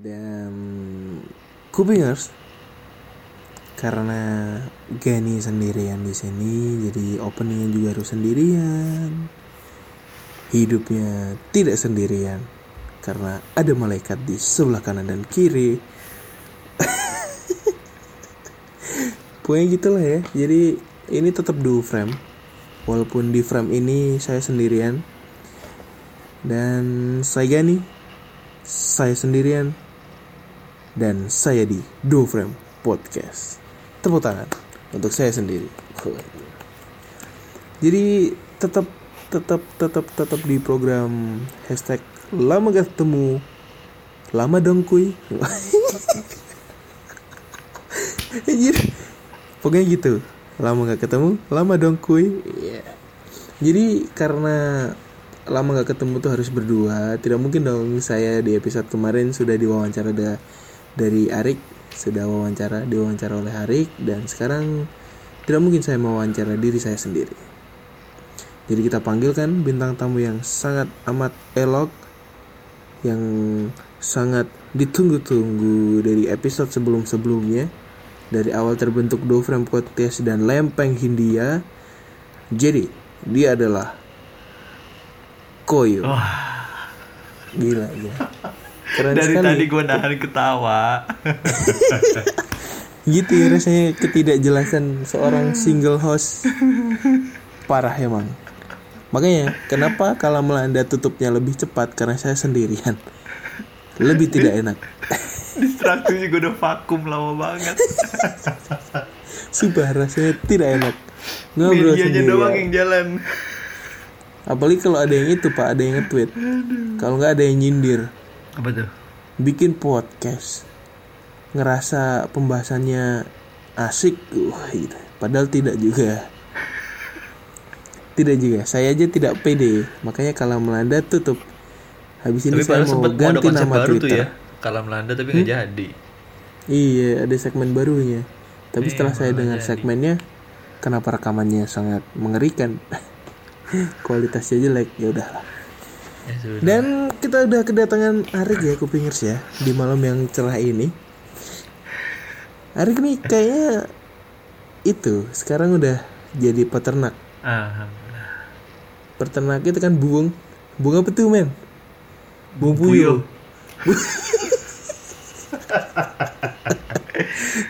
Dan Kupingers karena Gani sendirian di sini, jadi openingnya juga harus sendirian. Hidupnya tidak sendirian karena ada malaikat di sebelah kanan dan kiri. Pokoknya gitulah ya. Jadi ini tetap duo frame. Walaupun di frame ini saya sendirian dan saya Gani, saya sendirian dan saya di Do Frame Podcast. Tepuk tangan untuk saya sendiri. Jadi tetap tetap tetap tetap di program hashtag lama gak ketemu lama dong kuy Anjir. pokoknya gitu lama gak ketemu lama dong kuy Iya. jadi karena lama gak ketemu tuh harus berdua tidak mungkin dong saya di episode kemarin sudah diwawancara da- dari Arik sudah wawancara diwawancara oleh Arik dan sekarang tidak mungkin saya mewawancara diri saya sendiri jadi kita panggilkan bintang tamu yang sangat amat elok yang sangat ditunggu-tunggu dari episode sebelum-sebelumnya dari awal terbentuk Dovram Podcast dan Lempeng Hindia. Jadi, dia adalah Koyo. Gila ya. Keren Dari sekali. tadi gue nahan ketawa. Gitu ya rasanya ketidakjelasan seorang single host. Parah emang. Makanya kenapa kalau Melanda tutupnya lebih cepat karena saya sendirian. Lebih tidak enak. Distraksi gue udah vakum lama banget. Sumpah rasanya tidak enak. Ngobrol Medianya doang sendirian. yang jalan. Apalagi kalau ada yang itu pak, ada yang nge-tweet. Kalau nggak ada yang nyindir, Apa tuh? bikin podcast. Ngerasa pembahasannya asik, uh, gitu. Padahal tidak juga. Tidak juga. Saya aja tidak pede. Makanya kalau Melanda tutup. Habis ini Tapi saya mau ganti nama baru tuh Twitter. ya. Kalam Melanda tapi nggak jadi. Iya, ada segmen barunya. Tapi Iya, setelah saya dengar jadi. segmennya, kenapa rekamannya sangat mengerikan? Kualitasnya jelek, ya udahlah. Ya sudah. Dan kita udah kedatangan Arik ya, kupingers ya, di malam yang cerah ini. Arik nih kayaknya itu sekarang udah jadi peternak. Alhamdulillah. Peternak itu kan buung. Buung apa tuh men? Puyuh. puyuh.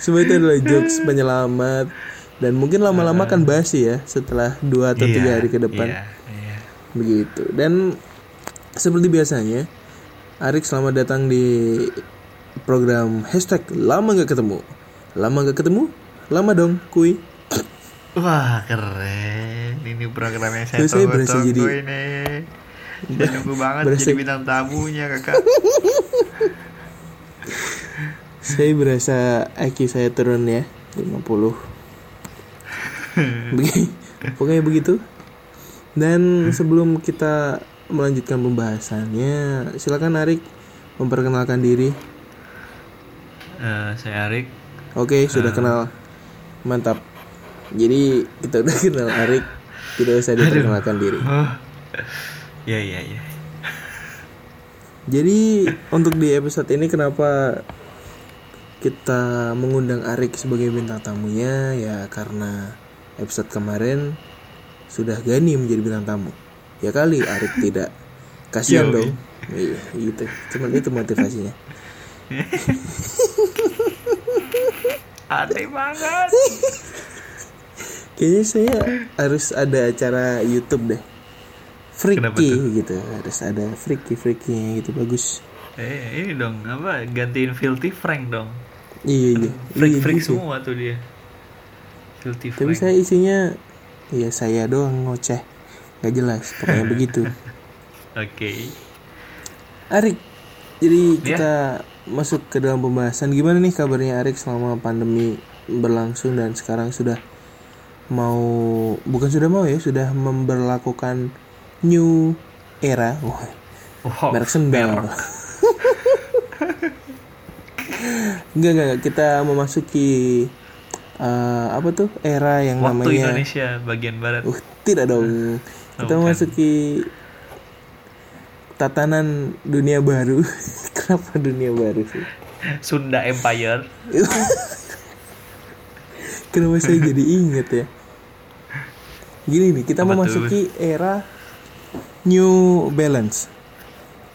Semua itu adalah jokes penyelamat dan mungkin lama-lama kan basi ya setelah dua atau tiga Iya, hari ke depan Iya, iya. begitu dan seperti biasanya Arik selamat datang di program hashtag lama nggak ketemu. Lama nggak ketemu? Lama dong kui. Wah keren. Ini programnya saya Terus saya berasa tunggu-tunggu jadi- ini. Saya nunggu banget berasa- jadi bintang tamunya kakak. Saya berasa IQ saya turun ya 50 Begi- pokoknya begitu. Dan sebelum kita melanjutkan pembahasannya silakan Arik memperkenalkan diri Eh, Saya Arik Oke, sudah kenal. Mantap. Jadi kita udah kenal Arik, tidak usah diperkenalkan diri. oh. Ya ya ya Jadi untuk di episode ini kenapa kita mengundang Arik sebagai bintang tamunya ya karena episode kemarin sudah Gani menjadi bintang tamu. Ya kali Arik tidak. Kasihan dong. Iya, gitu. Cuman itu motivasinya. Aneh banget Kayaknya saya harus ada acara YouTube deh. Freaky gitu, harus ada freaky freaky gitu bagus. Eh ini dong apa gantiin Filthy Frank dong Iya iya. Freak iya freak gitu. semua tuh dia Filthy Tapi Frank saya isinya ya saya doang ngoceh. Gak jelas, pokoknya begitu. Oke Arik, jadi Ya. kita masuk ke dalam pembahasan gimana nih kabarnya Arik selama pandemi berlangsung dan sekarang sudah mau bukan sudah mau ya sudah memberlakukan new era. Wow merek sendal. enggak, enggak, kita memasuki eh, apa tuh era yang Waktu namanya Indonesia bagian barat Uh, tidak dong. Kita bukan. memasuki tatanan dunia baru. Kenapa dunia baru sih? Sunda Empire. Kenapa saya jadi inget ya? Gini nih, kita Apa tuh? memasuki era New Balance.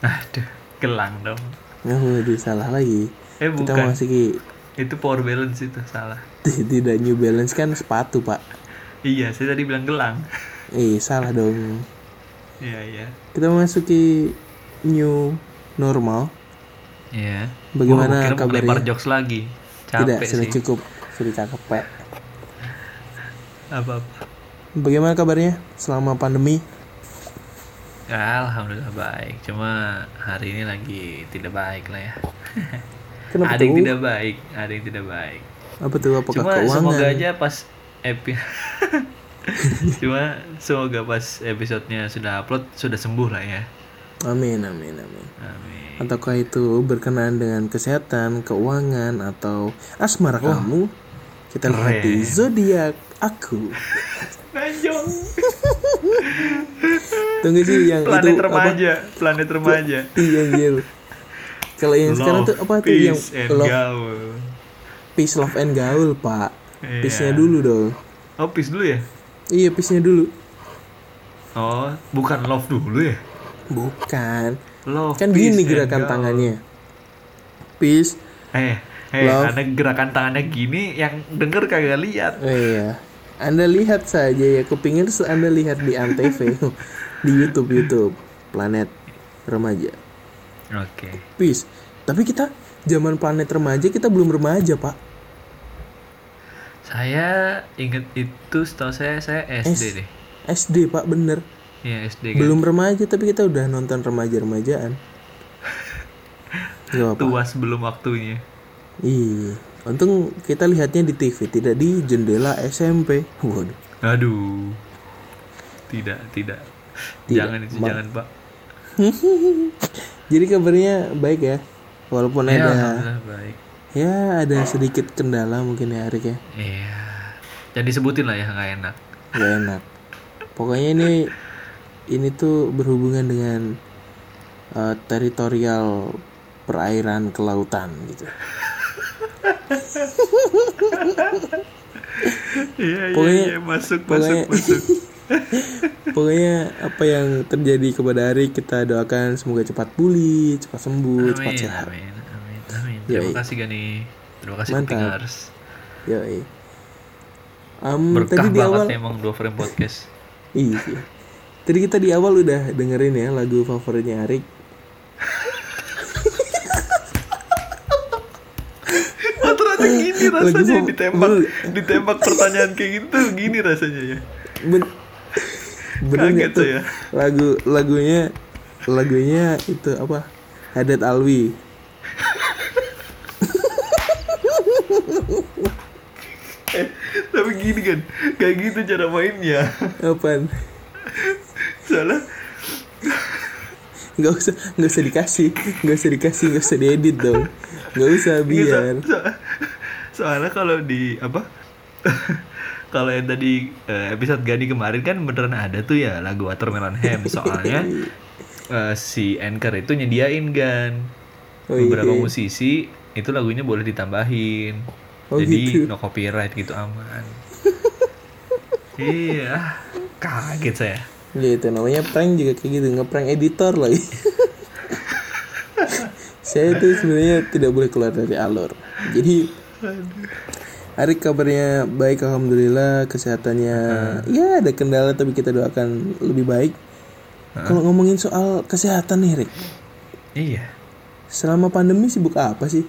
Aduh, gelang dong. Nah, waduh, salah lagi. Eh Kita bukan, memasuki itu power balance itu salah. tidak New Balance kan sepatu, Pak. Iya, saya tadi bilang gelang. Eh, salah dong. Iya, iya. Kita memasuki new normal. Iya. Bagaimana mau kabarnya? lempar jokes lagi. tidak, Capek sudah sih. cukup. Sudah cakep, Pak. Apa-apa. Bagaimana kabarnya selama pandemi? Ya, alhamdulillah baik. Cuma hari ini lagi tidak baik lah ya. Kenapa ada yang tidak baik, ada yang tidak baik. Apa tuh? Apakah Cuma keuangan? semoga aja pas epi Cuma semoga pas episodenya sudah upload sudah sembuh lah ya. Amin, amin, amin. Amin. Ataukah itu berkenaan dengan kesehatan, keuangan, atau asmara kamu? Kita lihat di zodiak aku. Nanjong. Tunggu sih yang Planet itu remaja, planet remaja. apa? Iya, iya. Kalau yang sekarang tuh apa tuh yang peace and love, gaul. peace, love and gaul, Pak. Iya. Peace-nya dulu dong. Oh, peace dulu ya? Iya, peace-nya dulu. Oh, bukan love dulu ya? Bukan. Love. Kan gini gerakan gaul. tangannya. Peace. Eh, eh, Love. karena gerakan tangannya gini yang denger kagak lihat. Oh, iya. Anda lihat saja ya, kupingin Anda lihat di Antv di YouTube YouTube Planet Remaja. Oke. Peace. Tapi kita zaman Planet Remaja kita belum remaja, Pak. Saya inget itu setahu saya saya SD S- deh. SD, Pak, bener. Iya, SD kan. Belum remaja tapi kita udah nonton remaja-remajaan. Apa-apa. Tua sebelum waktunya. Iya. Untung kita lihatnya di TV, tidak di jendela SMP. Waduh. Aduh. Tidak, tidak. Tidak, Jangan itu, Ma- jangan, Pak. Jadi kabarnya baik ya. Walaupun Ya, ada baik. Ya ada sedikit kendala mungkin ya Arik ya. Iya. Jangan disebutin lah ya, nggak enak. Gak enak. Pokoknya ini ini tuh berhubungan dengan eh, teritorial perairan kelautan gitu. Iya, iya, Pokoknya- iya, masuk, pokoknya- masuk, masuk. Pokoknya apa yang terjadi kepada Arik kita doakan semoga cepat pulih, cepat sembuh, cepat Amin, sehat. amin, amin, amin. Terima Yoi. kasih Gani. Terima kasih Mantap. Kupingers. Yoi. Am, Berkah tadi di awal emang dua frame podcast. Iya. Tadi kita di awal udah dengerin ya lagu favoritnya Arik. Oh, ternyata gini rasanya Lagi ditembak, ditembak pertanyaan kayak gitu, gini rasanya ya. Ben Bener Kaget tuh saya. lagu lagunya lagunya itu apa? Hadat Alwi. Tapi gini kan, kayak gitu cara mainnya. Apaan? Soalnya Nggak usah nggak usah dikasih, nggak usah dikasih, nggak usah diedit dong. Nggak usah Iya, biar. so- so- soalnya kalau di apa kalau yang tadi eh, episode Gani kemarin kan beneran ada tuh ya lagu Watermelon Ham soalnya eh, si anchor itu nyediain kan Oh, beberapa iya. musisi itu lagunya boleh ditambahin Oh, jadi gitu. no copyright gitu aman iya kaget saya Gitu namanya prank juga kayak gitu, ngeprank editor lagi. Saya tuh sebenarnya tidak boleh keluar dari alur. Jadi Arik kabarnya baik alhamdulillah kesehatannya ya ada kendala tapi kita doakan lebih baik. Kalau ngomongin soal kesehatan nih Rik, iya selama pandemi sibuk apa sih?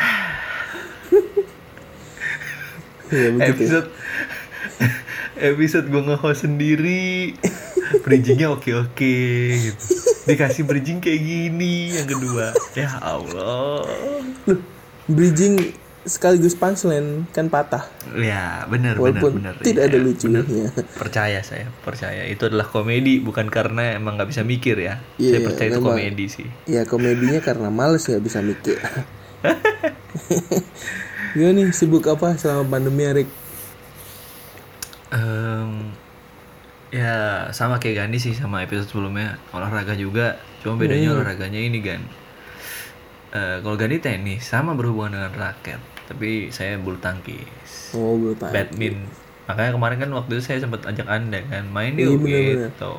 Iya begitu. Ya. episode episode gue nge-host sendiri bridgingnya oke oke gitu dikasih bridging kayak gini yang kedua ya Allah Loh, bridging sekaligus punchline kan patah. ya benar benar benar tidak ada Iya, lucunya. percaya saya percaya itu adalah komedi bukan karena emang nggak bisa mikir ya Iya, saya percaya itu memang. komedi sih Ya komedinya karena males nggak bisa mikir. Gimana nih sibuk apa selama pandemi Arik? Em, ya sama kayak Gani sih sama episode sebelumnya olahraga juga Cuma bedanya olahraganya ini kan. Eh, kalau Gani tenis sama berhubungan dengan raket, tapi saya bulu tangkis. Oh, bulu tangkis. badminton makanya kemarin kan waktu itu saya sempat ajak anda kan main Iya, yuk bener-bener. gitu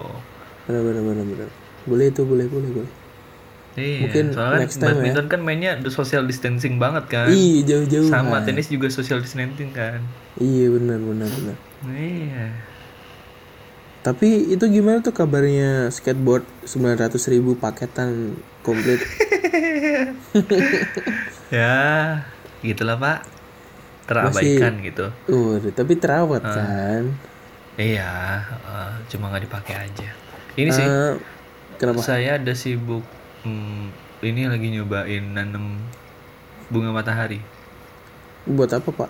benar benar. Boleh itu, boleh, boleh, boleh. Iya Mungkin soalnya kan next time ya. badminton kan mainnya social distancing banget kan Ih, jauh-jauh. sama tenis juga social distancing kan Iya, benar benar benar. iya Tapi itu gimana tuh kabarnya skateboard 900.000 ribu paketan komplit? ya gitulah pak terabaikan gitu Waduh, tapi terawat kan? iya eh, cuma nggak dipakai aja ini sih Eh, kenapa? saya ada sibuk hmm, ini lagi nyobain nanam bunga matahari Buat apa pak?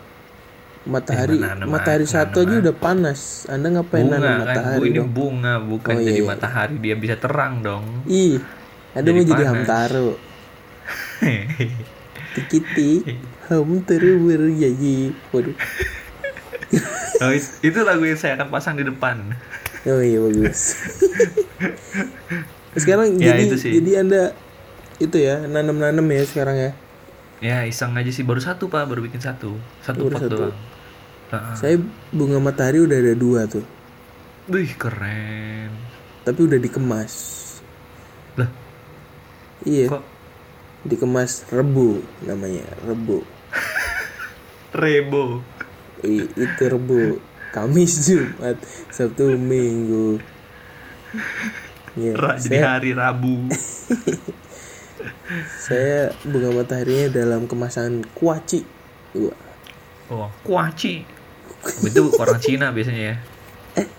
Matahari, Eh, menanam matahari aja, satu aja udah panas. Anda ngapain bunga nanam kan bu matahari ini dong? bunga bukan Oh, iya, jadi iya. matahari dia bisa terang dong Ih, ada mau jadi hamtaro. Tikiti, hamtaro berjanji. Waduh. Oh, it- itu lagu yang saya akan pasang di depan Oh iya bagus. sekarang Ya, jadi itu sih. jadi anda itu ya nanam-nanam ya sekarang ya. ya iseng aja sih baru satu pak baru bikin satu satu Baru pot satu. doang. Saya bunga matahari udah ada dua tuh, Wih keren tapi udah dikemas. lah Iya, kok dikemas rebu namanya rebu. rebo I- itu rebu. Kamis Jumat Sabtu Minggu. Ya, Ra- jadi saya, hari Rabu saya bunga mataharinya dalam kemasan kuaci. Wah, oh kuaci itu orang Cina biasanya ya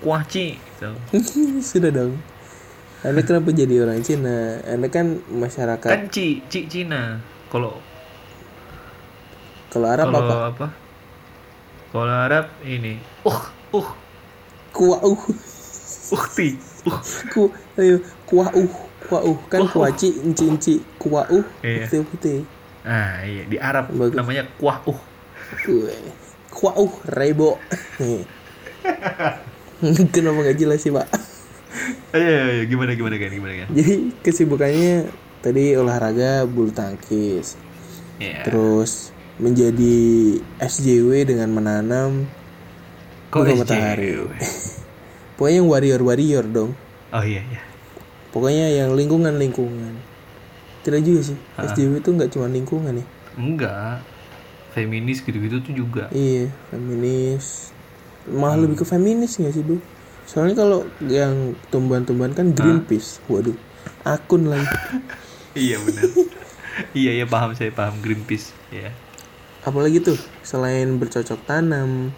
kuaci gitu. Sudah dong. Anda kenapa jadi orang Cina? Anda kan masyarakat. kan ci ci Cina kalau Kalau Arab kalau apa? apa kalau Arab ini uh uh Kuauh. ukti uh Ku, ayo, kuauh. Kuauh kan kuaci, enci enci. Kuauh. Iya. Putih putih. ah iya di Arab Bagus. namanya kuah uh Kue. Kuauh rebo. Kenapa nggak jelas sih pak? ayo, ayo, ayo, gimana gimana kan gimana kan Jadi kesibukannya tadi olahraga bulu tangkis, ya terus menjadi SJW dengan menanam kok bunga matahari. Pokoknya yang warrior warrior dong. oh iya iya Pokoknya yang lingkungan lingkungan. Tidak juga sih. SJW itu nggak cuma lingkungan ya. enggak feminis gitu-gitu tuh juga Iya, feminis. Malah lebih ke feminis nggak sih, Bu? Soalnya kalau yang tumbuhan-tumbuhan kan Greenpeace. Waduh, akun lagi. iya benar iya iya paham saya paham Greenpeace ya Apalagi tuh selain bercocok tanam.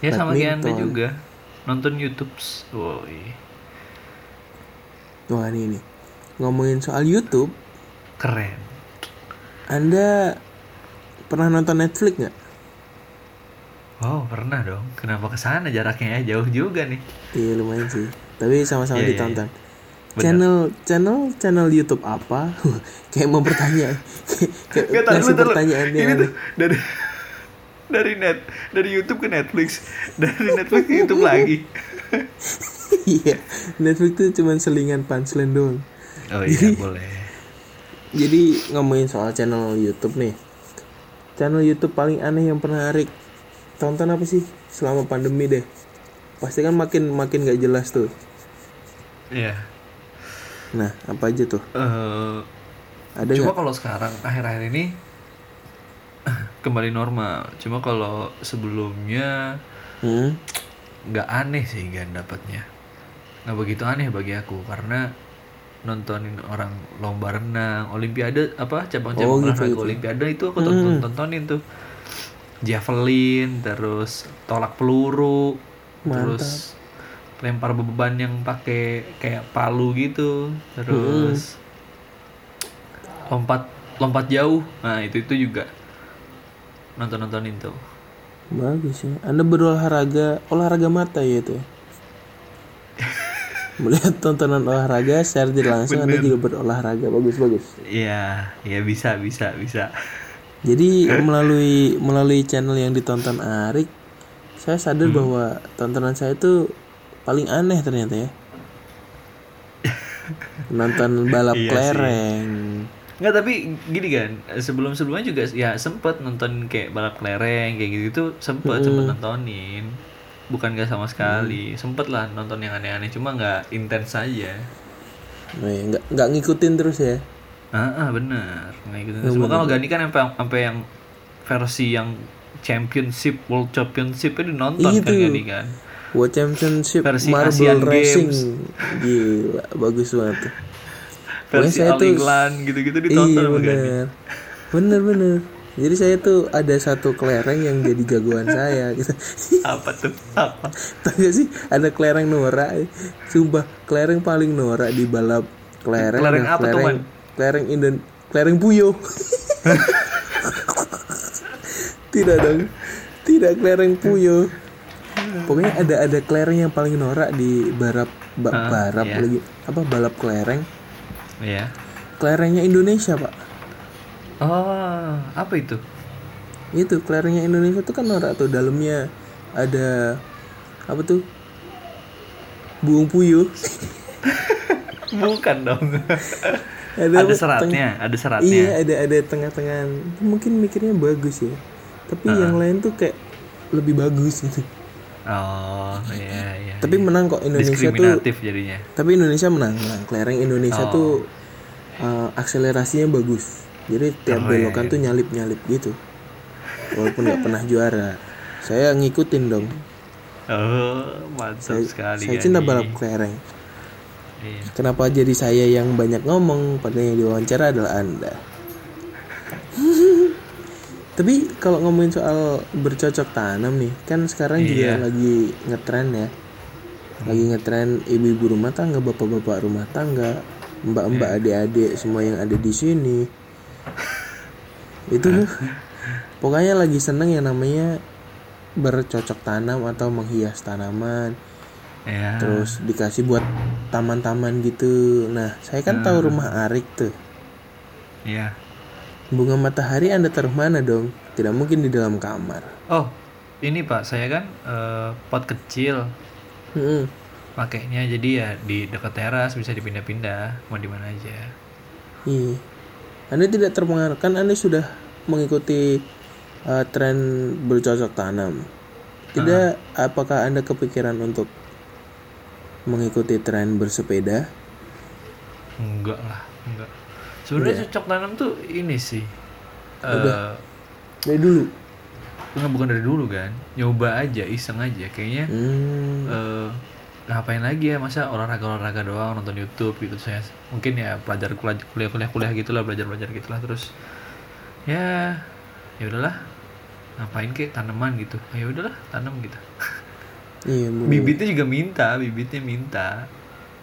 ya sama kayak anda juga nonton YouTube woi Wah, ini. Ngomongin soal YouTube, keren Anda pernah nonton Netflix nggak? oh pernah dong kenapa ke sana jaraknya ya jauh juga nih Iya lumayan sih. Tapi sama-sama Iya, iya, ditonton. Benar. Channel channel channel YouTube apa? kayak mau bertanya. kayak ngasih dulu. pertanyaan ini tuh dari dari net dari YouTube ke Netflix dari Netflix ke YouTube lagi Iya, Netflix tuh cuman selingan punchline doang. oh iya boleh Jadi ngomongin soal channel YouTube nih. Channel YouTube paling aneh yang pernah Arik tonton apa sih selama pandemi deh? Pasti kan makin makin gak jelas tuh. Iya Nah, apa aja tuh? Eh, Ada cuma kalau sekarang akhir-akhir ini kembali normal cuma kalau sebelumnya Hmm? nggak aneh sih kan dapatnya nggak begitu aneh bagi aku karena nontonin orang lomba renang olimpiade apa cabang-cabang Oh, gitu, olahraga gitu. olimpiade itu aku tonton tontonin tuh javelin terus tolak peluru Mantap. terus lempar beban yang pakai kayak palu gitu terus lompat lompat jauh nah itu itu juga nonton nontonin tuh Bagus ya. Anda berolahraga, olahraga mata ya itu. ya? Melihat tontonan olahraga secara tidak langsung Anda juga berolahraga. Bagus, bagus. Iya, ya bisa, bisa, bisa. Jadi melalui melalui channel yang ditonton Arik, saya Hmm. sadar bahwa tontonan saya itu paling aneh ternyata ya. nonton balap Iya kelereng Nggak tapi gini kan sebelum sebelumnya juga ya sempet nonton kayak balap kelereng kayak gitu itu sempet sempet nontonin bukan gak sama sekali. Sempet lah nonton yang aneh-aneh cuma nggak intens aja. Oh, iya, nggak nggak ngikutin terus ya? Ah, ah bener. Nggak gitu semua kalau Gani kan sampai sampai yang versi yang championship world championship itu nonton Iya kan. Gani kan? World Championship Versi Marble Asian Racing. Games. gila bagus banget. Versi All England gitu-gitu ditonton iya bener. Bener bener jadi saya tuh ada satu kelereng yang jadi jagoan saya gitu. Apa tuh? Apa? Tahu gak sih? Ada kelereng norak Sumpah kelereng paling norak di balap kelereng Kelereng apa tuh, kelereng, Man? kelereng Indon kelereng Puyo Tidak dong. Tidak kelereng Puyo Pokoknya ada ada kelereng yang paling norak di balap ba- Ah, balap iya. lagi. Apa balap kelereng? Ya kelerengnya Indonesia pak oh apa itu? Itu kelerengnya Indonesia tuh kan norak tuh dalamnya ada apa tuh? Buung puyuh. Bukan dong. Ada, ada seratnya ada seratnya. iya ada ada tengah-tengah mungkin mikirnya bagus ya. Tapi yang lain tuh kayak lebih bagus gitu. Oh iya iya tapi menang kok Indonesia tuh diskriminatif jadinya. Tapi Indonesia menang menang. Kelereng Indonesia Oh. tuh uh, akselerasinya bagus jadi tiap Oh, iya, belokan iya. tuh nyalip nyalip gitu walaupun nggak pernah juara saya ngikutin dong oh mantap saya, sekali saya cinta balap kelereng Iya. Kenapa jadi saya yang banyak ngomong padahal yang diwawancara adalah Anda? Tapi kalau ngomongin soal bercocok tanam nih, kan sekarang juga Iya. lagi ngetren ya. Lagi ngetren ibu-ibu rumah tangga, bapak-bapak rumah tangga, mbak-mbak, adik-adik semua yang ada di sini. Itu pokoknya lagi seneng yang namanya bercocok tanam atau menghias tanaman ya terus dikasih buat taman-taman gitu. Nah, saya kan tahu rumah Arik tuh. ya Bunga matahari Anda taruh mana dong? Tidak mungkin di dalam kamar. oh ini pak saya kan eh, pot kecil Mm-mm. pakainya jadi ya di dekat teras bisa dipindah-pindah mau di mana aja Iya. Anda tidak terpengaruh kan Anda sudah mengikuti uh, tren bercocok tanam. Tidak apakah Anda kepikiran untuk mengikuti tren bersepeda? enggak lah enggak sebenarnya cocok tanam tuh ini sih eh Dari dulu. Enggak bukan dari dulu kan nyoba aja iseng aja kayaknya Hmm. eh ngapain lagi ya? Masa olahraga olahraga doang nonton YouTube gitu. Saya mungkin ya pelajar kuliah kuliah kuliah gitulah belajar belajar gitulah terus ya ya udahlah. Ngapain kek? Tanaman gitu. Ah, ya udahlah tanam gitu. Iya, bibitnya juga minta bibitnya minta.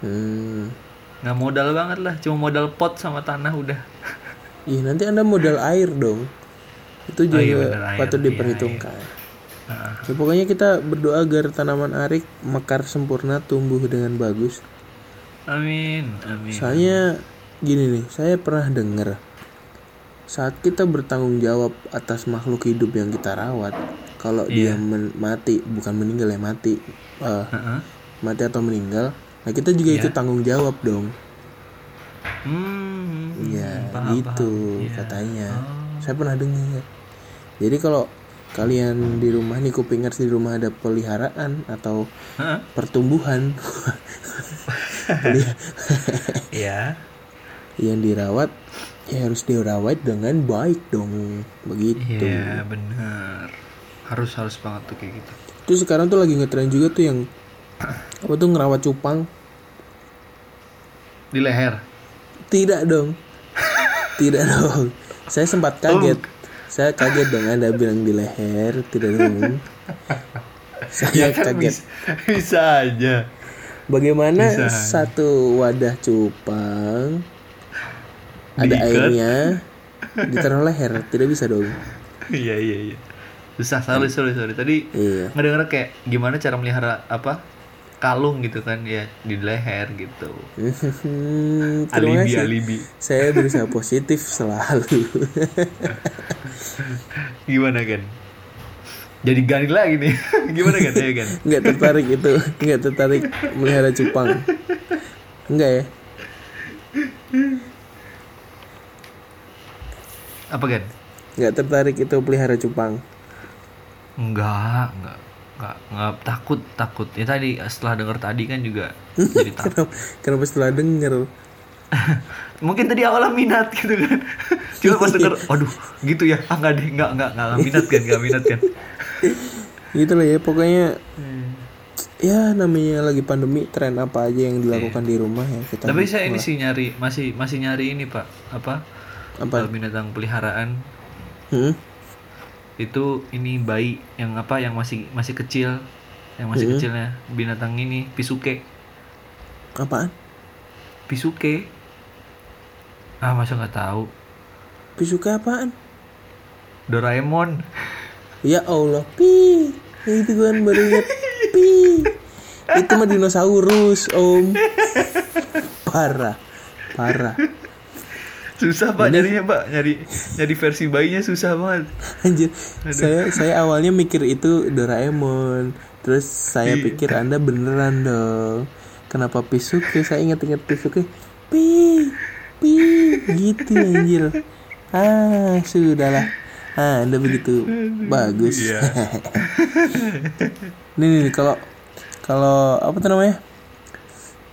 Hmm. nggak modal banget lah cuma modal pot sama tanah udah. Iya nanti anda modal air dong. Itu juga iya bener, air. patut Iya, diperhitungkan. Nah, Ya, Pokoknya kita berdoa agar tanaman arik mekar sempurna tumbuh dengan bagus amin amin Soalnya gini nih Saya pernah dengar Saat kita bertanggung jawab atas makhluk hidup yang kita rawat Kalau dia Iya. men- mati Bukan meninggal ya mati Eh, Heeh. Mati atau meninggal Nah kita juga Iya. ikut tanggung jawab dong hmm, Ya paham, gitu paham. Iya. katanya Oh. Saya pernah dengar Jadi kalau kalian di rumah nih kupingers di rumah ada peliharaan atau Heeh. pertumbuhan. Iya. yang dirawat ya harus dirawat dengan baik dong. Begitu. Iya bener harus harus banget tuh kayak gitu. Terus sekarang tuh lagi ngetren juga tuh yang apa tuh ngerawat cupang? Di leher? Tidak dong. Tidak dong. Saya sempat kaget saya kaget dong anda bilang di leher tidak dong saya kan kaget bisa, bisa aja Bagaimana Bisa. satu wadah cupang ada Diikat. airnya ditaruh leher tidak bisa dong. iya iya iya susah sorry sorry sorry tadi Iya. ngedenger kayak gimana cara melihara apa kalung gitu kan ya di leher gitu alibi kasih. alibi Saya berusaha positif selalu. gimana kan jadi gani lagi nih gimana kan ya kan Nggak tertarik itu, nggak tertarik melihara cupang. Enggak ya? Apa kan? nggak tertarik itu pelihara cupang Enggak, enggak. Enggak, enggak takut, takut. Ya tadi setelah denger tadi kan juga jadi takut. kenapa setelah denger Mungkin tadi awalnya minat gitu kan. Cuma pas denger, aduh, gitu ya. Ah enggak deh, enggak, enggak, enggak, minat kan, enggak minat kan. gitu lah ya pokoknya ya namanya lagi pandemi tren apa aja yang dilakukan di rumah ya kita Tapi saya ini sih nyari, masih masih nyari ini, Pak. Apa? apa Kalau binatang peliharaan hmm? Itu ini bayi yang apa yang masih masih kecil yang masih kecilnya binatang ini pisuke. Apaan? Pisuke. Ah masa nggak tahu? Pisuka apaan? Doraemon. Ya Allah pi itu kan baru inget pi itu mah dinosaurus om. Parah. Parah susah pak nyarinya pak nyari nyari versi bayinya susah banget Anjir, saya saya awalnya mikir itu Doraemon. Terus saya pikir Anda beneran dong. Kenapa Pisuke? Saya ingat-ingat Pisuke. Pi, pi, gitu anjir. Ah, sudahlah. Ah, Anda begitu bagus. Iya. nih, nih, nih, kalau kalau apa tuh namanya?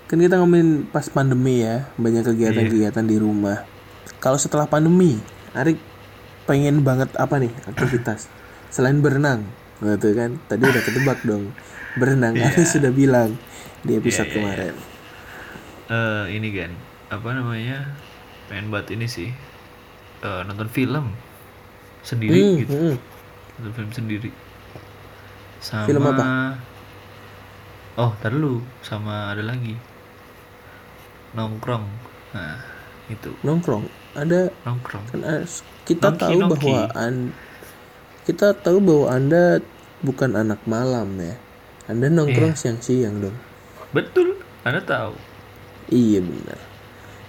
Kan kita ngomongin pas pandemi ya, banyak kegiatan-kegiatan di rumah. Kalau setelah pandemi, Arik pengen banget apa nih aktivitas? Selain berenang gitu kan? Tadi udah ketebak dong. Berenang Arik sudah bilang di episode Iya, iya, kemarin. Eh ini kan apa namanya? Pengen buat ini sih. Eh nonton film sendiri Hmm, gitu. hmm. nonton film sendiri. Sama Film apa? oh tar dulu. Sama ada lagi. Nongkrong. Nah itu. Nongkrong ada nongkrong. kan as- kita Nongki, tahu nongki. bahwa an kita tahu bahwa anda bukan anak malam ya. Anda Iya. nongkrong siang-siang dong. Betul anda tahu. Iya benar.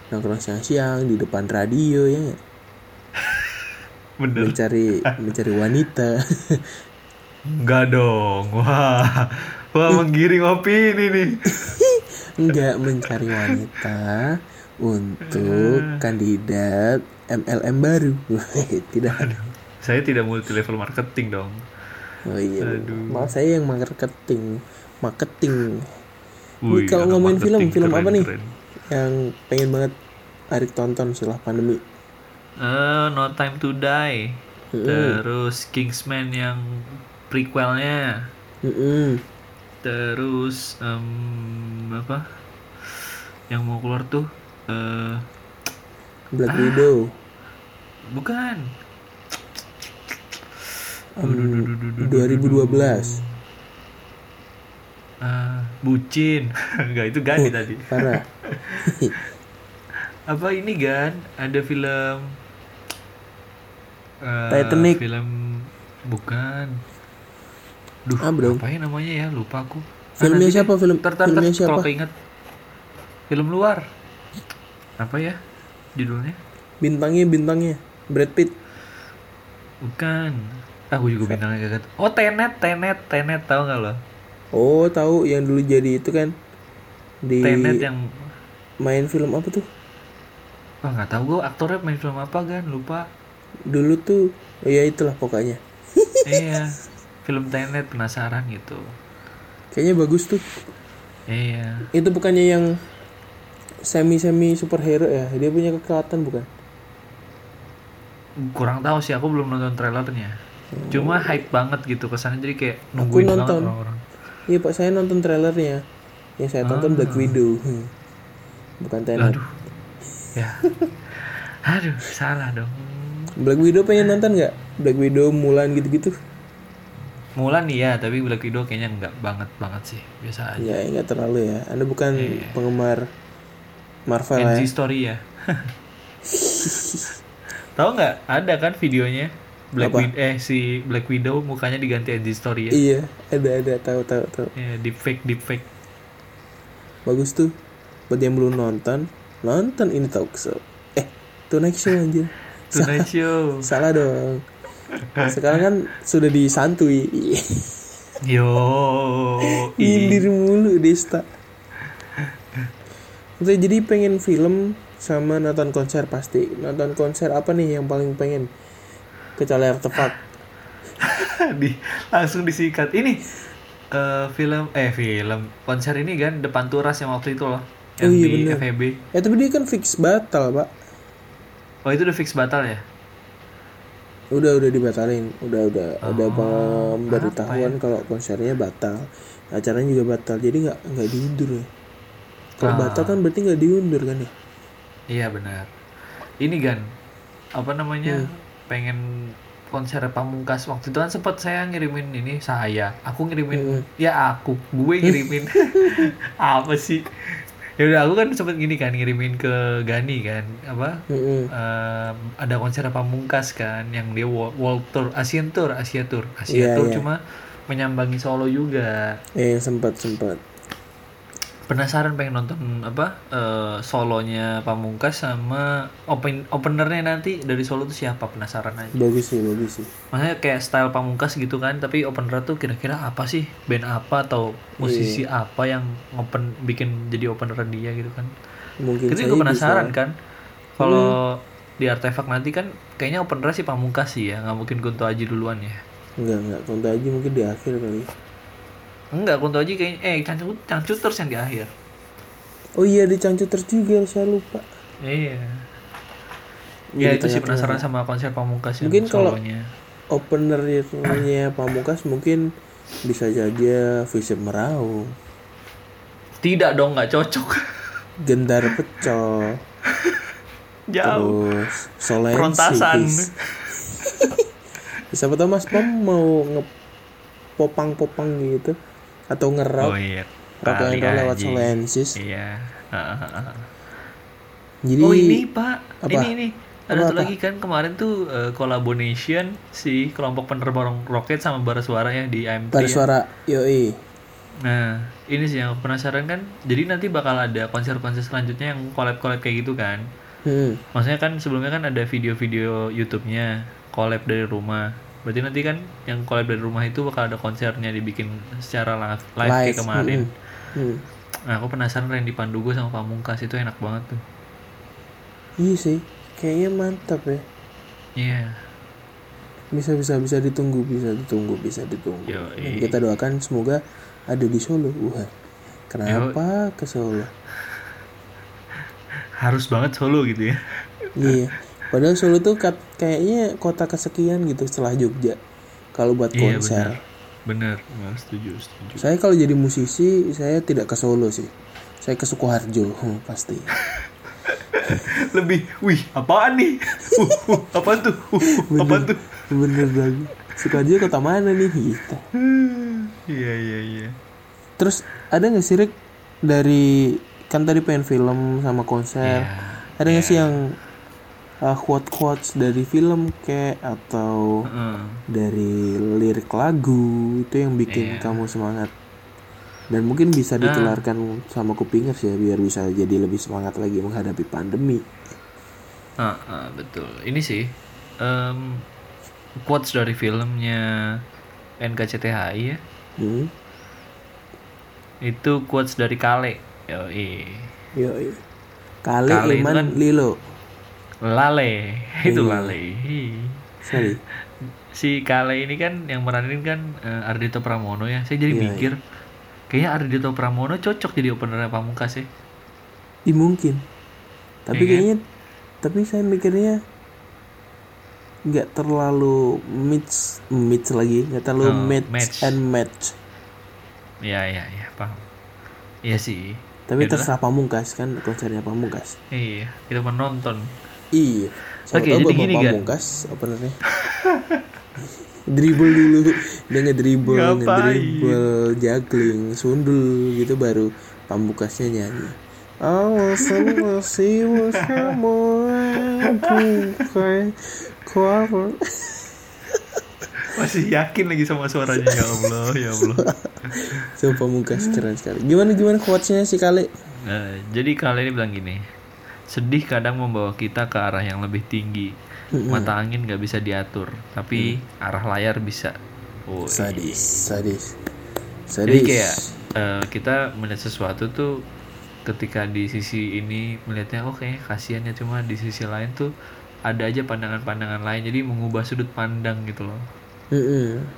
Nongkrong siang-siang di depan radio ya bener. Mencari mencari wanita. Enggak dong. Wah wah menggiring opini nih. Enggak mencari wanita untuk kandidat MLM baru. Tidak. saya tidak multi level marketing dong Oh iya. Aduh. Malah saya yang marketing. Marketing. Wih, kalau anak ngomongin film, film apa keren, nih? keren. Yang pengen banget Arik tonton setelah pandemi. Eh, No Time to Die Mm-mm. terus Kingsman yang prequelnya Mm-mm. terus em, apa yang mau keluar tuh eh Black Widow. bukan Em, 2012. Ah, bucin enggak itu Gani Oh. tadi Parah. apa ini kan ada film eh, Titanic. film bukan Duh, Ah, belum. apa ya namanya ya? Lupa aku. Filmnya nanti siapa? Film- ntar, filmnya ntar, Kalau siapa? keinget. Film luar. Apa ya judulnya? Bintangnya bintangnya Brad Pitt. Bukan. Aku juga bintangnya kagak. Oh, Tenet, Tenet, Tenet tahu nggak lo? Oh, tahu yang dulu jadi itu kan di Tenet yang main film apa tuh? Wah nggak tahu gue aktornya main film apa kan lupa. Dulu tuh oh ya itulah pokoknya. iya. Film Tenet penasaran gitu. Kayaknya bagus tuh. Iya. Itu bukannya yang semi-semi superhero ya? Dia punya kekuatan bukan? Kurang tahu sih aku belum nonton trailernya. Cuma hype banget gitu kesannya jadi kayak Aku nungguin banget nonton. orang-orang. Iya pak, saya nonton trailernya. Yang saya tonton Black Widow. Hmm. Bukan Tenet. Aduh. Ya. Aduh, salah dong. Black Widow pengen nonton nggak? Black Widow, Mulan gitu-gitu? Mulan iya, tapi Black Widow kayaknya enggak banget banget sih. Biasa aja. Ya nggak terlalu ya. Anda bukan Iya. penggemar Marvel NC ya? Story ya. Tahu nggak? Ada kan videonya Black? Widow eh si Black Widow mukanya diganti NC Story ya. Iya, ada ada tahu tahu tahu. Ya, deepfake deepfake. Bagus tuh. Buat yang belum nonton, nonton ini talk show. Eh, Tonight Show anjir. Tonight Show. Salah dong. Sekarang kan sudah disantui. Yo. Nyindir mulu Desta. Maksudnya jadi pengen film sama nonton konser pasti. Nonton konser apa nih yang paling pengen? Kecuali artefak di langsung disikat. Ini eh, film eh film. Konser ini kan depan turas yang waktu itu loh. Yang Oh iya, di bener. FEB eh tapi dia kan fix batal pak. Oh itu udah fix batal ya? Udah udah dibatalin. Udah udah ada Oh, pemberitahuan kalau konsernya batal. Acaranya juga batal. Jadi nggak nggak diundur ya kalau Ah. batal kan berarti nggak diundur kan ya iya benar ini kan apa namanya Hmm. pengen konser pamungkas waktu itu kan sempat saya ngirimin ini saya aku ngirimin Hmm. ya aku gue ngirimin apa sih ya udah aku kan sempet gini kan ngirimin ke Gani kan apa Mm-mm. em, ada konser pamungkas kan yang dia world, world tour Asian tour Asia tour Asia Iya, tour iya. cuma menyambangi Solo juga eh sempat sempat penasaran pengen nonton apa eh, solonya pamungkas sama open openernya nanti dari Solo tuh siapa? Penasaran aja. Bagus sih bagus sih. Maksudnya kayak style pamungkas gitu kan tapi opener tuh kira-kira apa sih? Band apa atau musisi Iya. apa yang open bikin jadi opener dia gitu kan? Mungkin juga penasaran bisa. kan? Kalau di artefak nanti kan kayaknya opener sih pamungkas sih ya nggak mungkin Kunto Aji duluan ya? Enggak enggak kontak aja mungkin di akhir kali enggak Kunto Aji kayaknya eh Cangcut Cangcuters yang di akhir. Oh iya di Cangcuters juga saya lupa. Iya. Jadi ya itu sih penasaran sama konser pamungkas yang Mungkin kalau- openernya Pamungkas mungkin bisa saja Fisip Merau. Tidak dong nggak cocok. Gendar Pecel. Jauh. Terus Solensis Perontasan. siapa tahu Mas Pam mau ngepopang-popang gitu atau oh ngerok iya rock and roll lewat. Solensis iya ah, ah, ah. jadi oh ini pak Apa? ini ini ada Apa, satu apa? lagi kan kemarin tuh eh, collaboration si kelompok penerbang roket sama bara suara ya di pada ya. suara yoi Nah, ini sih yang aku penasaran kan. Jadi nanti bakal ada konser-konser selanjutnya yang collab-collab kayak gitu kan. hmm. Maksudnya kan sebelumnya kan ada video-video YouTube-nya collab dari rumah. Berarti nanti kan yang collab dari rumah itu bakal ada konsernya dibikin secara live, live kayak kemarin. hmm. Hmm. Nah, aku penasaran Randy Pandugo sama Pamungkas itu enak banget tuh. iya sih kayaknya mantap ya Iya. bisa bisa bisa ditunggu bisa ditunggu bisa ditunggu Yoi. Dan kita doakan semoga ada di Solo wah kenapa ke Solo Harus banget solo gitu ya. iya padahal Solo tuh kat- kayaknya kota kesekian gitu setelah Jogja kalau buat Iya, konser Bener. Nah, setuju, setuju. saya kalau jadi musisi saya tidak ke Solo sih saya ke Sukoharjo hmm, pasti Lebih, wih, apaan nih? Uh, uh, apaan tuh? Uh, uh, apaan tuh? bener lagi Sukoharjo kota mana nih gitu Iya, iya, iya. terus ada nggak sih Rick dari kan tadi pengen film sama konser Iya. ada nggak sih yang uh, quote quotes dari film kayak atau Heeh. dari lirik lagu itu yang bikin Iya. kamu semangat dan mungkin bisa Nah. ditularkan sama kupingers ya biar bisa jadi lebih semangat lagi menghadapi pandemi Ah, ah, betul. Ini sih em, quotes dari filmnya NKCTHI ya. hmm. Itu quotes dari Kale. Yoi. Yoi. Kali itu Iman kan- Lilo Lale. Itu Iya. Lale. sorry Si Kale ini kan yang meranin kan eh, Ardito Pramono ya. Saya jadi Iya, mikir kayaknya Ardito Pramono cocok jadi openernya Pamungkas ya. Ih, mungkin tapi Iya kan? kayaknya tapi saya mikirnya nggak terlalu mix mix lagi nggak terlalu Oh, match, match. and match Iya, iya, iya, paham. Iya sih. tapi terserah pamungkas kan konsernya pamungkas Iya, kita menonton. Iya Oke, tahu jadi Bapak gini, pamungkas openernya dribble dulu dia ngedribble Ngapain? ngedribble juggling sundul gitu baru pamungkasnya nyanyi Awas masih bersama bukan cover Masih yakin lagi sama suaranya ya Allah, ya Allah. So pamungkas keren sekali. Gimana gimana quotesnya sih kali? Nah, jadi kali ini bilang gini, sedih kadang membawa kita ke arah yang lebih tinggi. Mata angin nggak bisa diatur, tapi arah layar bisa. Oh, Sadis, sadis, Jadi sadis. kayak eh, kita melihat sesuatu tuh ketika di sisi ini melihatnya oh kayaknya kasihan ya cuma di sisi lain tuh ada aja pandangan-pandangan lain jadi mengubah sudut pandang gitu loh Mm-mm.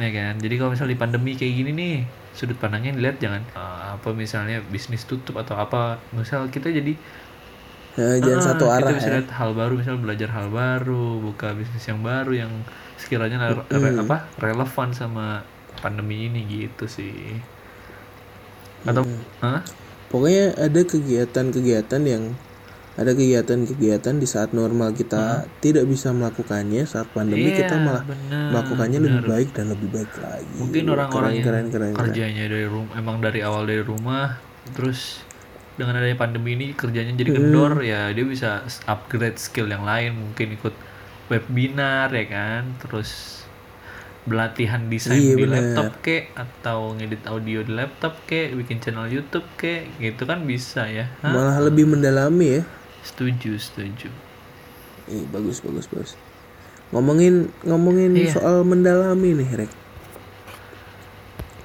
ya kan jadi kalau misalnya di pandemi kayak gini nih sudut pandangnya dilihat jangan eh, apa misalnya bisnis tutup atau apa misal kita jadi Nah, jangan ah, satu kita arah bisa ya. lihat hal baru misal belajar hal baru buka bisnis yang baru yang sekiranya re- re- apa relevan sama pandemi ini gitu sih. Atau Hah? pokoknya ada kegiatan-kegiatan yang ada kegiatan-kegiatan di saat normal kita tidak bisa melakukannya saat pandemi Iya, kita malah bener, melakukannya lebih baik dan lebih baik lagi. Mungkin orang-orang yang keren, keren, keren. kerjanya dari rumah emang dari awal dari rumah terus dengan adanya pandemi ini kerjanya jadi kendor ya dia bisa upgrade skill yang lain mungkin ikut webinar ya kan? Terus belatihan desain Iya, di bener. laptop kek atau ngedit audio di laptop kek bikin channel YouTube kek gitu kan bisa ya. Hah? malah lebih mendalami ya. Setuju setuju. Ih, bagus bagus bagus. Ngomongin ngomongin Iya. soal mendalami nih rek.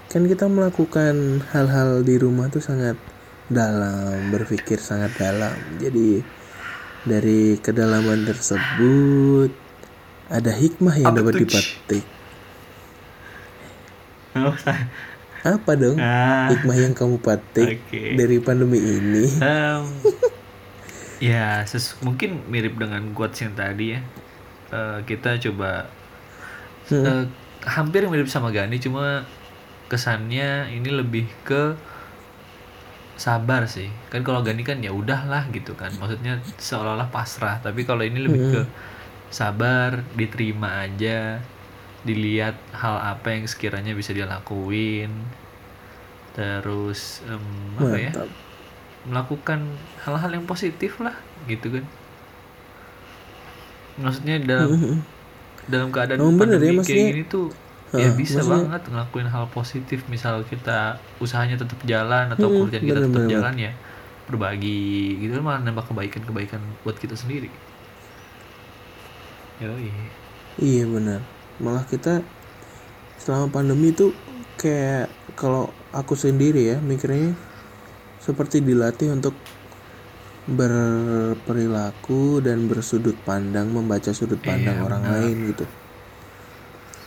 Kan kita melakukan hal-hal di rumah tuh sangat dalam berpikir sangat dalam. Jadi dari kedalaman tersebut ada hikmah yang Apa dapat dipetik. Oh, apa dong? Ah. Hikmah yang kamu petik oke. dari pandemi ini? Em, ya ses- mungkin mirip dengan quotes yang tadi ya. Eh, kita coba eh, hampir mirip sama Gani cuma kesannya ini lebih ke sabar sih. Kan kalau Gani kan ya udahlah gitu kan. Maksudnya seolah-olah pasrah. Tapi kalau ini lebih ke sabar diterima aja dilihat hal apa yang sekiranya bisa dia lakuin. Terus em, apa ya? Melakukan hal-hal yang positif lah gitu kan. Maksudnya dalam dalam keadaan bener ya, pandemi maksudnya- kayak gini tuh ya bisa maksudnya- banget ngelakuin hal positif misal kita usahanya tetap jalan atau Hmm, pekerjaan kita bener, tetap jalan ya berbagi gitu kan malah nambah kebaikan-kebaikan buat kita sendiri Yoi. Iya benar. Malah kita selama pandemi itu kayak kalau aku sendiri ya mikirnya seperti dilatih untuk berperilaku dan bersudut pandang membaca sudut pandang Iya, orang benar. lain gitu.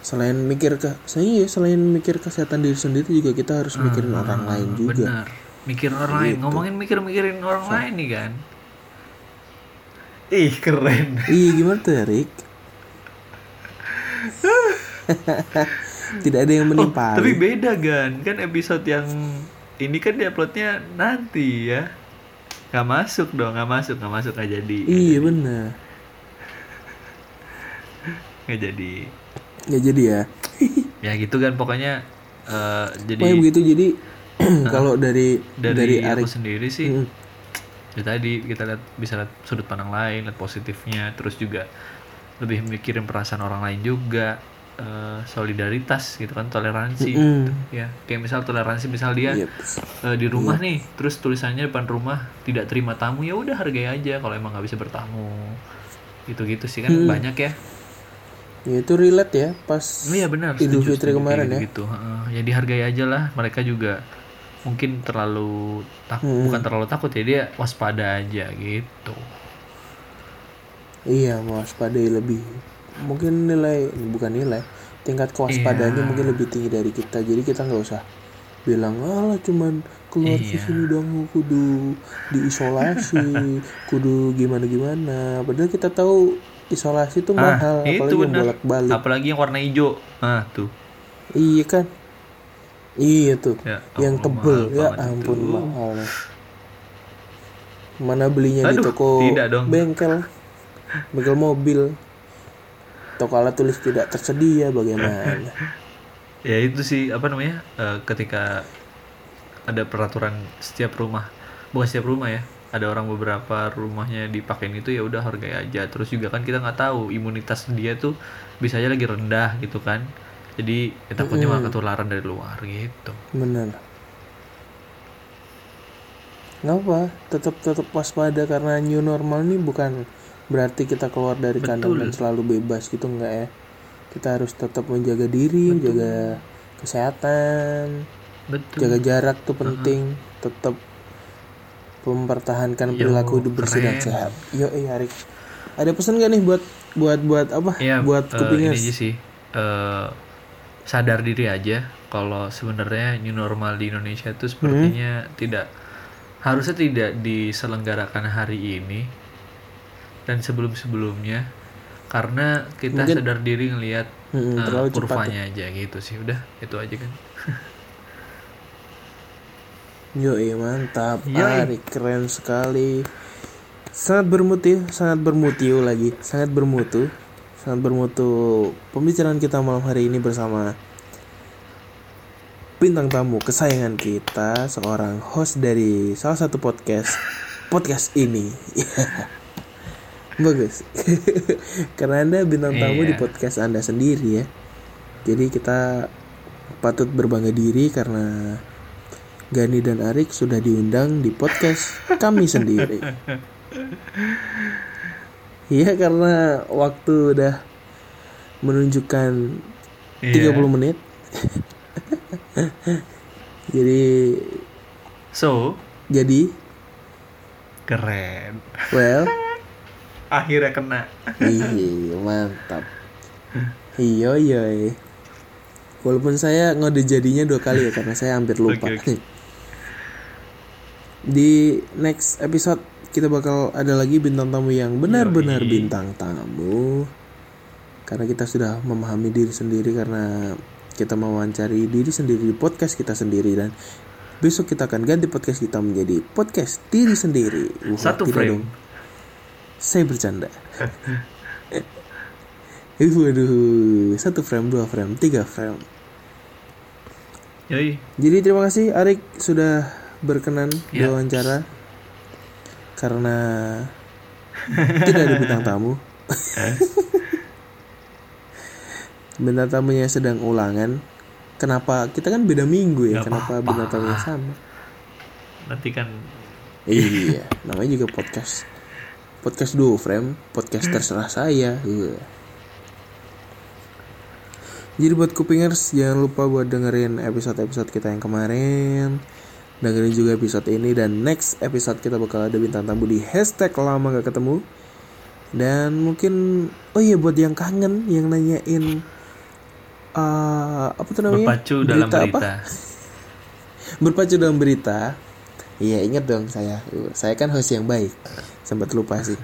Selain mikir ke saya selain mikir kesehatan diri sendiri juga kita harus mikirin orang lain juga. benar mikirin orang lain ngomongin mikir-mikirin orang lain nih kan ih keren Iya gimana tuh Erik? Tidak ada yang menimpa. Oh, tapi beda kan kan episode yang ini kan diuploadnya nanti ya nggak masuk dong nggak masuk nggak masuk nggak jadi Iya benar. nggak jadi Ya jadi ya. ya gitu kan pokoknya eh, jadi Pokoknya begitu jadi kalau dari dari, dari, aku Arik sendiri sih Mm. ya tadi kita lihat bisa lihat sudut pandang lain lihat positifnya terus juga lebih mikirin perasaan orang lain juga eh, solidaritas gitu kan toleransi Mm. gitu. ya kayak misal toleransi misal dia Yep. eh, di rumah nih terus tulisannya depan rumah tidak terima tamu ya udah hargai aja kalau emang nggak bisa bertamu gitu gitu sih kan banyak ya Ya itu relate ya pas iya benar Idul setuju, Fitri setuju, kemarin ya. gitu Heeh. ya dihargai aja lah mereka juga mungkin terlalu tak bukan terlalu takut ya dia waspada aja gitu Iya mewaspadai lebih mungkin nilai bukan nilai tingkat kewaspadaannya Iya. mungkin lebih tinggi dari kita jadi kita nggak usah bilang alah cuman keluar ke Iya. sini dong kudu diisolasi kudu gimana gimana padahal kita tahu isolasi itu mahal Ah, itu apalagi yang benar. bolak balik apalagi yang warna hijau. Ah tuh. Iya kan? Iya tuh. Ya yang tebel. mahal ya ampun itu. mahal. Mana belinya di Aduh, toko tidak dong. bengkel? Bengkel mobil. Toko alat tulis tidak tersedia bagaimana? Ya itu sih apa namanya eh, ketika ada peraturan setiap rumah. Bukan setiap rumah ya ada orang beberapa rumahnya dipakein itu ya udah hargai aja. Terus juga kan kita nggak tahu imunitas dia tuh bisa aja lagi rendah gitu kan. Jadi ya takutnya malah ketularan dari luar gitu. Bener. Nggak apa tetap tetap waspada karena new normal nih bukan berarti kita keluar dari kandang dan selalu bebas gitu enggak ya. Kita harus tetap menjaga diri menjaga kesehatan betul. jaga jarak tuh penting. Tetap mempertahankan Yo, perilaku hidup bersih dan sehat. Yo, iya Arik. Ada pesan gak nih buat buat buat apa? Iya, buat eh, ini kupingers. aja sih. eh, sadar diri aja kalau sebenarnya new normal di Indonesia itu sepertinya Hmm. tidak harusnya tidak diselenggarakan hari ini dan sebelum-sebelumnya karena kita Mungkin- sadar diri ngelihat eh, terlalu cepat ya. kurvanya aja gitu sih. Udah, itu aja kan. Yo, iya mantap. Yoi. Keren sekali. Sangat bermutu, sangat bermutu lagi, sangat bermutu, sangat bermutu. Pembicaraan kita malam hari ini bersama bintang tamu kesayangan kita, seorang host dari salah satu podcast podcast ini. Bagus. Karena Anda bintang tamu di Iya. podcast Anda sendiri ya. Jadi kita patut berbangga diri karena Gani dan Arik sudah diundang di podcast kami sendiri. Iya karena waktu udah menunjukkan 30 Iya. menit. jadi So, jadi keren. well Akhirnya kena. iya mantap. Iya iya. Walaupun saya ngode jadinya dua kali ya karena saya hampir lupa. Oke, oke. Di next episode kita bakal ada lagi bintang tamu yang benar-benar bintang tamu. Karena kita sudah memahami diri sendiri karena kita mewawancari diri sendiri di podcast kita sendiri dan besok kita akan ganti podcast kita menjadi podcast diri sendiri. Wah, Satu tidak frame. dong. Saya bercanda. Ih, Waduh, satu frame, dua frame, tiga frame. Yoi. Jadi terima kasih Arik sudah berkenan Ya. diwawancara karena tidak ada bintang tamu. bintang tamunya sedang ulangan. Kenapa kita kan beda minggu ya? Gak Kenapa apa-apa. bintang tamunya sama? Nanti kan iya, namanya juga podcast. Podcast duo frame, podcast terserah saya. Iya. Jadi buat kupingers jangan lupa buat dengerin episode-episode kita yang kemarin. Dengerin juga episode ini dan next episode kita bakal ada bintang tamu di hashtag lama gak ketemu. Dan mungkin oh iya buat yang kangen yang nanyain eh apa tuh namanya? berpacu dalam apa? berita. berpacu dalam berita. Iya ingat dong saya, saya kan host yang baik. Sempat lupa sih.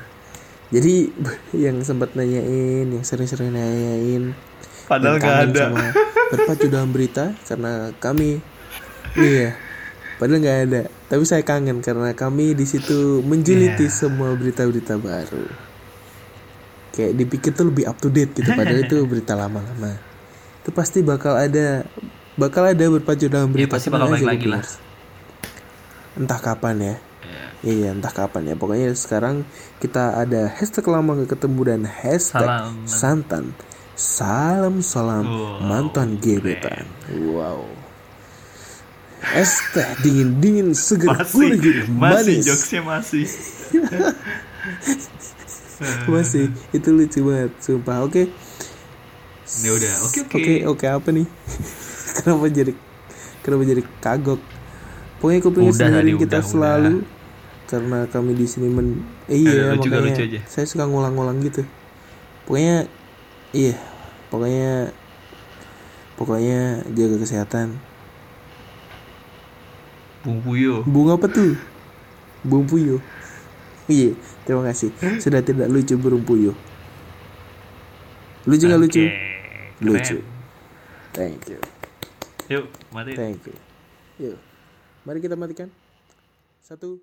Jadi yang sempat nanyain, yang sering-sering nanyain, Padahal kangen ada. sama berpacu dalam berita karena kami, iya, padahal nggak ada. Tapi saya kangen karena kami di situ menjuliti Iya. semua berita-berita baru. Kayak dipikir tuh lebih up to date gitu, padahal itu berita lama-lama. Itu pasti bakal ada, bakal ada berpacu dalam Ya berita. pasti Tenang bakal balik lagi lah. Entah kapan ya. Ya. Iya entah kapan ya Pokoknya sekarang kita ada hashtag lama gak ketemu dan hashtag Salam. santan Salam salam Wow, mantan gebetan Wow Es teh dingin-dingin seger Masih, gurih masih manis. jokesnya masih. Masih Itu lucu banget Sumpah. Oke. Ya udah, oke oke. Oke apa nih? Kenapa jadi Kenapa jadi kagok? Pokoknya kupingnya tadi, kita udah, selalu Karena kami di sini men eh, Iya lucu gak makanya lucu aja? Saya suka ngulang-ngulang gitu. Pokoknya Iya Pokoknya Pokoknya jaga kesehatan Bung Puyo. Bunga apa tuh? Bung Puyuh Iya Terima kasih Sudah tidak lucu burung puyuh Lucu gak lucu? Oke, keren. Lucu Thank you Yuk, mati. Thank you Yuk Mari kita matikan Satu